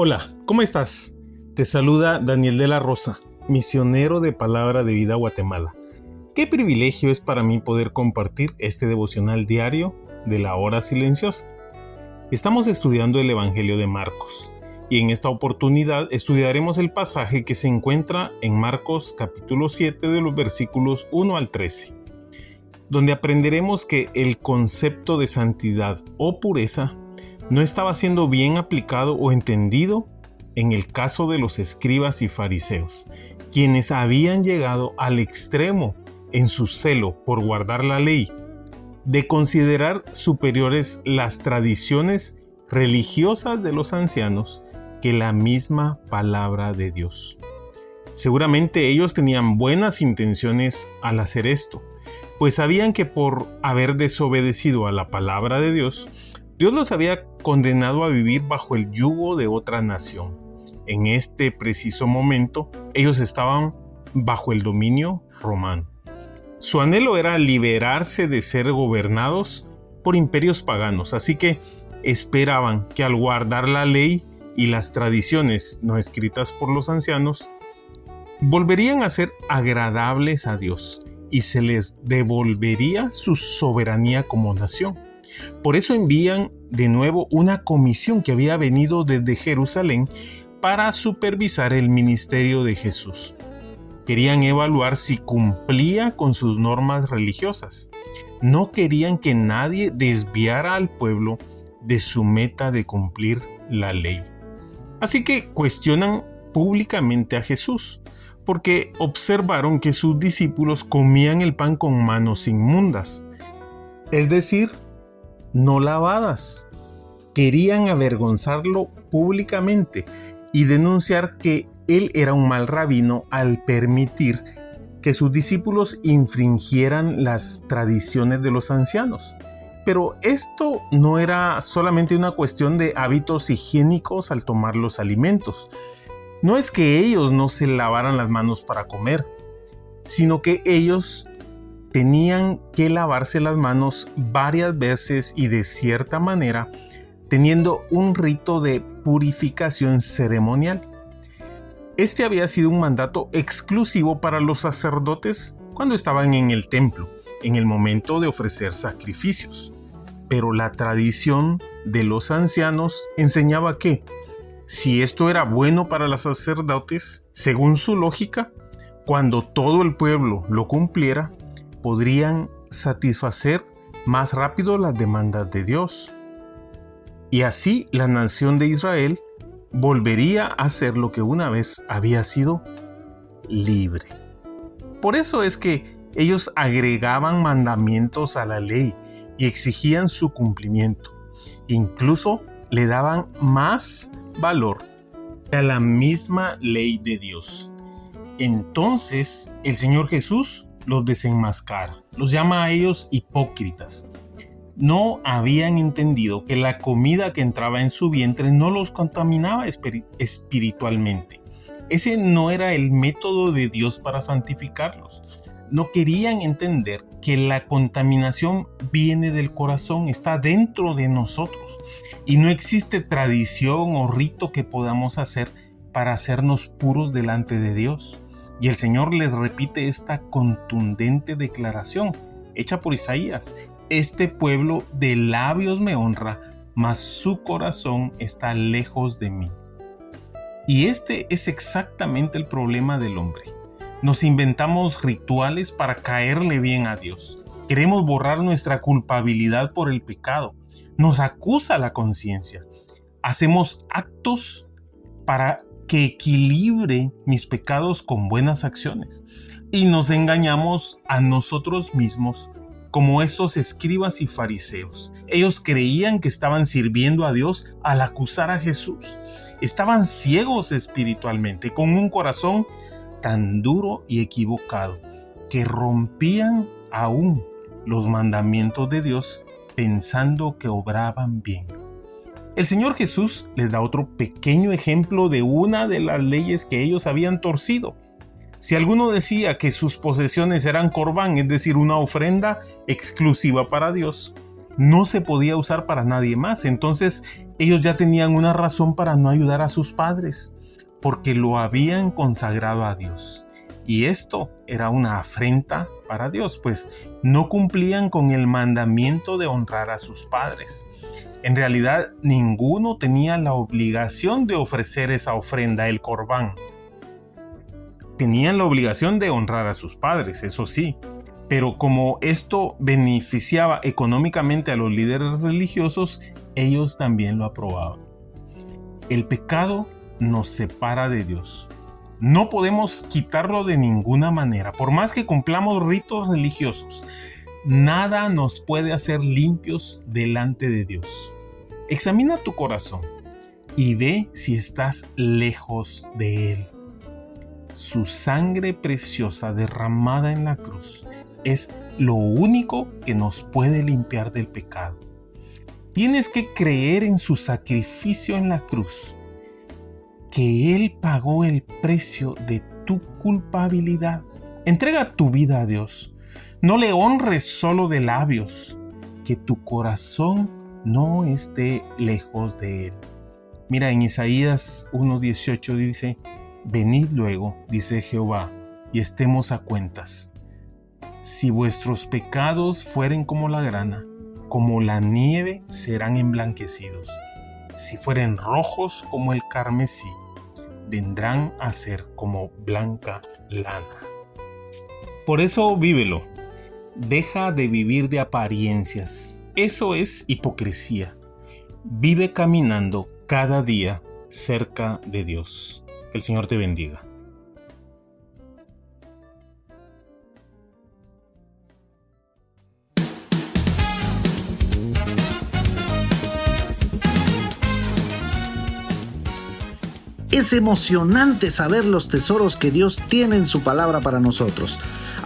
Hola, ¿cómo estás? Te saluda Daniel de la Rosa, misionero de Palabra de Vida Guatemala. Qué privilegio es para mí poder compartir este devocional diario de la hora silenciosa. Estamos estudiando el Evangelio de Marcos y en esta oportunidad estudiaremos el pasaje que se encuentra en Marcos capítulo 7 de los versículos 1 al 13, donde aprenderemos que el concepto de santidad o pureza no estaba siendo bien aplicado o entendido en el caso de los escribas y fariseos, quienes habían llegado al extremo en su celo por guardar la ley, de considerar superiores las tradiciones religiosas de los ancianos que la misma palabra de Dios. Seguramente ellos tenían buenas intenciones al hacer esto, pues sabían que por haber desobedecido a la palabra de Dios, Dios los había condenado a vivir bajo el yugo de otra nación. En este preciso momento, ellos estaban bajo el dominio romano. Su anhelo era liberarse de ser gobernados por imperios paganos, así que esperaban que al guardar la ley y las tradiciones no escritas por los ancianos, volverían a ser agradables a Dios y se les devolvería su soberanía como nación. Por eso envían de nuevo una comisión que había venido desde Jerusalén para supervisar el ministerio de Jesús. Querían evaluar si cumplía con sus normas religiosas. No querían que nadie desviara al pueblo de su meta de cumplir la ley. Así que cuestionan públicamente a Jesús, porque observaron que sus discípulos comían el pan con manos inmundas, es decir, no lavadas. Querían avergonzarlo públicamente y denunciar que él era un mal rabino al permitir que sus discípulos infringieran las tradiciones de los ancianos. Pero esto no era solamente una cuestión de hábitos higiénicos al tomar los alimentos. No es que ellos no se lavaran las manos para comer, sino que ellos tenían que lavarse las manos varias veces y de cierta manera, teniendo un rito de purificación ceremonial. Este había sido un mandato exclusivo para los sacerdotes cuando estaban en el templo, en el momento de ofrecer sacrificios. Pero la tradición de los ancianos enseñaba que, si esto era bueno para los sacerdotes, según su lógica, cuando todo el pueblo lo cumpliera, podrían satisfacer más rápido las demandas de Dios. Y así la nación de Israel volvería a ser lo que una vez había sido libre. Por eso es que ellos agregaban mandamientos a la ley y exigían su cumplimiento. Incluso le daban más valor a la misma ley de Dios. Entonces el Señor Jesús los desenmascara, los llama a ellos hipócritas. No habían entendido que la comida que entraba en su vientre no los contaminaba espiritualmente. Ese no era el método de Dios para santificarlos. No querían entender que la contaminación viene del corazón, está dentro de nosotros. Y no existe tradición o rito que podamos hacer para hacernos puros delante de Dios. Y el Señor les repite esta contundente declaración hecha por Isaías. Este pueblo de labios me honra, mas su corazón está lejos de mí. Y este es exactamente el problema del hombre. Nos inventamos rituales para caerle bien a Dios. Queremos borrar nuestra culpabilidad por el pecado. Nos acusa la conciencia. Hacemos actos para que equilibre mis pecados con buenas acciones. y nos engañamos a nosotros mismos como estos escribas y fariseos. Ellos creían que estaban sirviendo a Dios al acusar a Jesús. Estaban ciegos espiritualmente, con un corazón tan duro y equivocado, que rompían aún los mandamientos de Dios pensando que obraban bien. El Señor Jesús les da otro pequeño ejemplo de una de las leyes que ellos habían torcido. Si alguno decía que sus posesiones eran corbán, es decir, una ofrenda exclusiva para Dios, no se podía usar para nadie más. Entonces ellos ya tenían una razón para no ayudar a sus padres, porque lo habían consagrado a Dios. Y esto era una afrenta para Dios, pues no cumplían con el mandamiento de honrar a sus padres. En realidad, ninguno tenía la obligación de ofrecer esa ofrenda, el corbán tenían la obligación de honrar a sus padres, eso sí, pero como esto beneficiaba económicamente a los líderes religiosos, ellos también lo aprobaban. El pecado nos separa de Dios. No podemos quitarlo de ninguna manera, por más que cumplamos ritos religiosos. Nada nos puede hacer limpios delante de Dios. Examina tu corazón y ve si estás lejos de Él. Su sangre preciosa derramada en la cruz es lo único que nos puede limpiar del pecado. Tienes que creer en su sacrificio en la cruz, que Él pagó el precio de tu culpabilidad. Entrega tu vida a Dios. No le honres solo de labios, que tu corazón no esté lejos de Él. Mira, en Isaías 1.18 dice, Venid luego, dice Jehová, y estemos a cuentas. Si vuestros pecados fueren como la grana, como la nieve serán emblanquecidos. Si fueren rojos como el carmesí, vendrán a ser como blanca lana. Por eso vívelo. Deja de vivir de apariencias. Eso es hipocresía. Vive caminando cada día cerca de Dios. El Señor te bendiga. Es emocionante saber los tesoros que Dios tiene en su palabra para nosotros.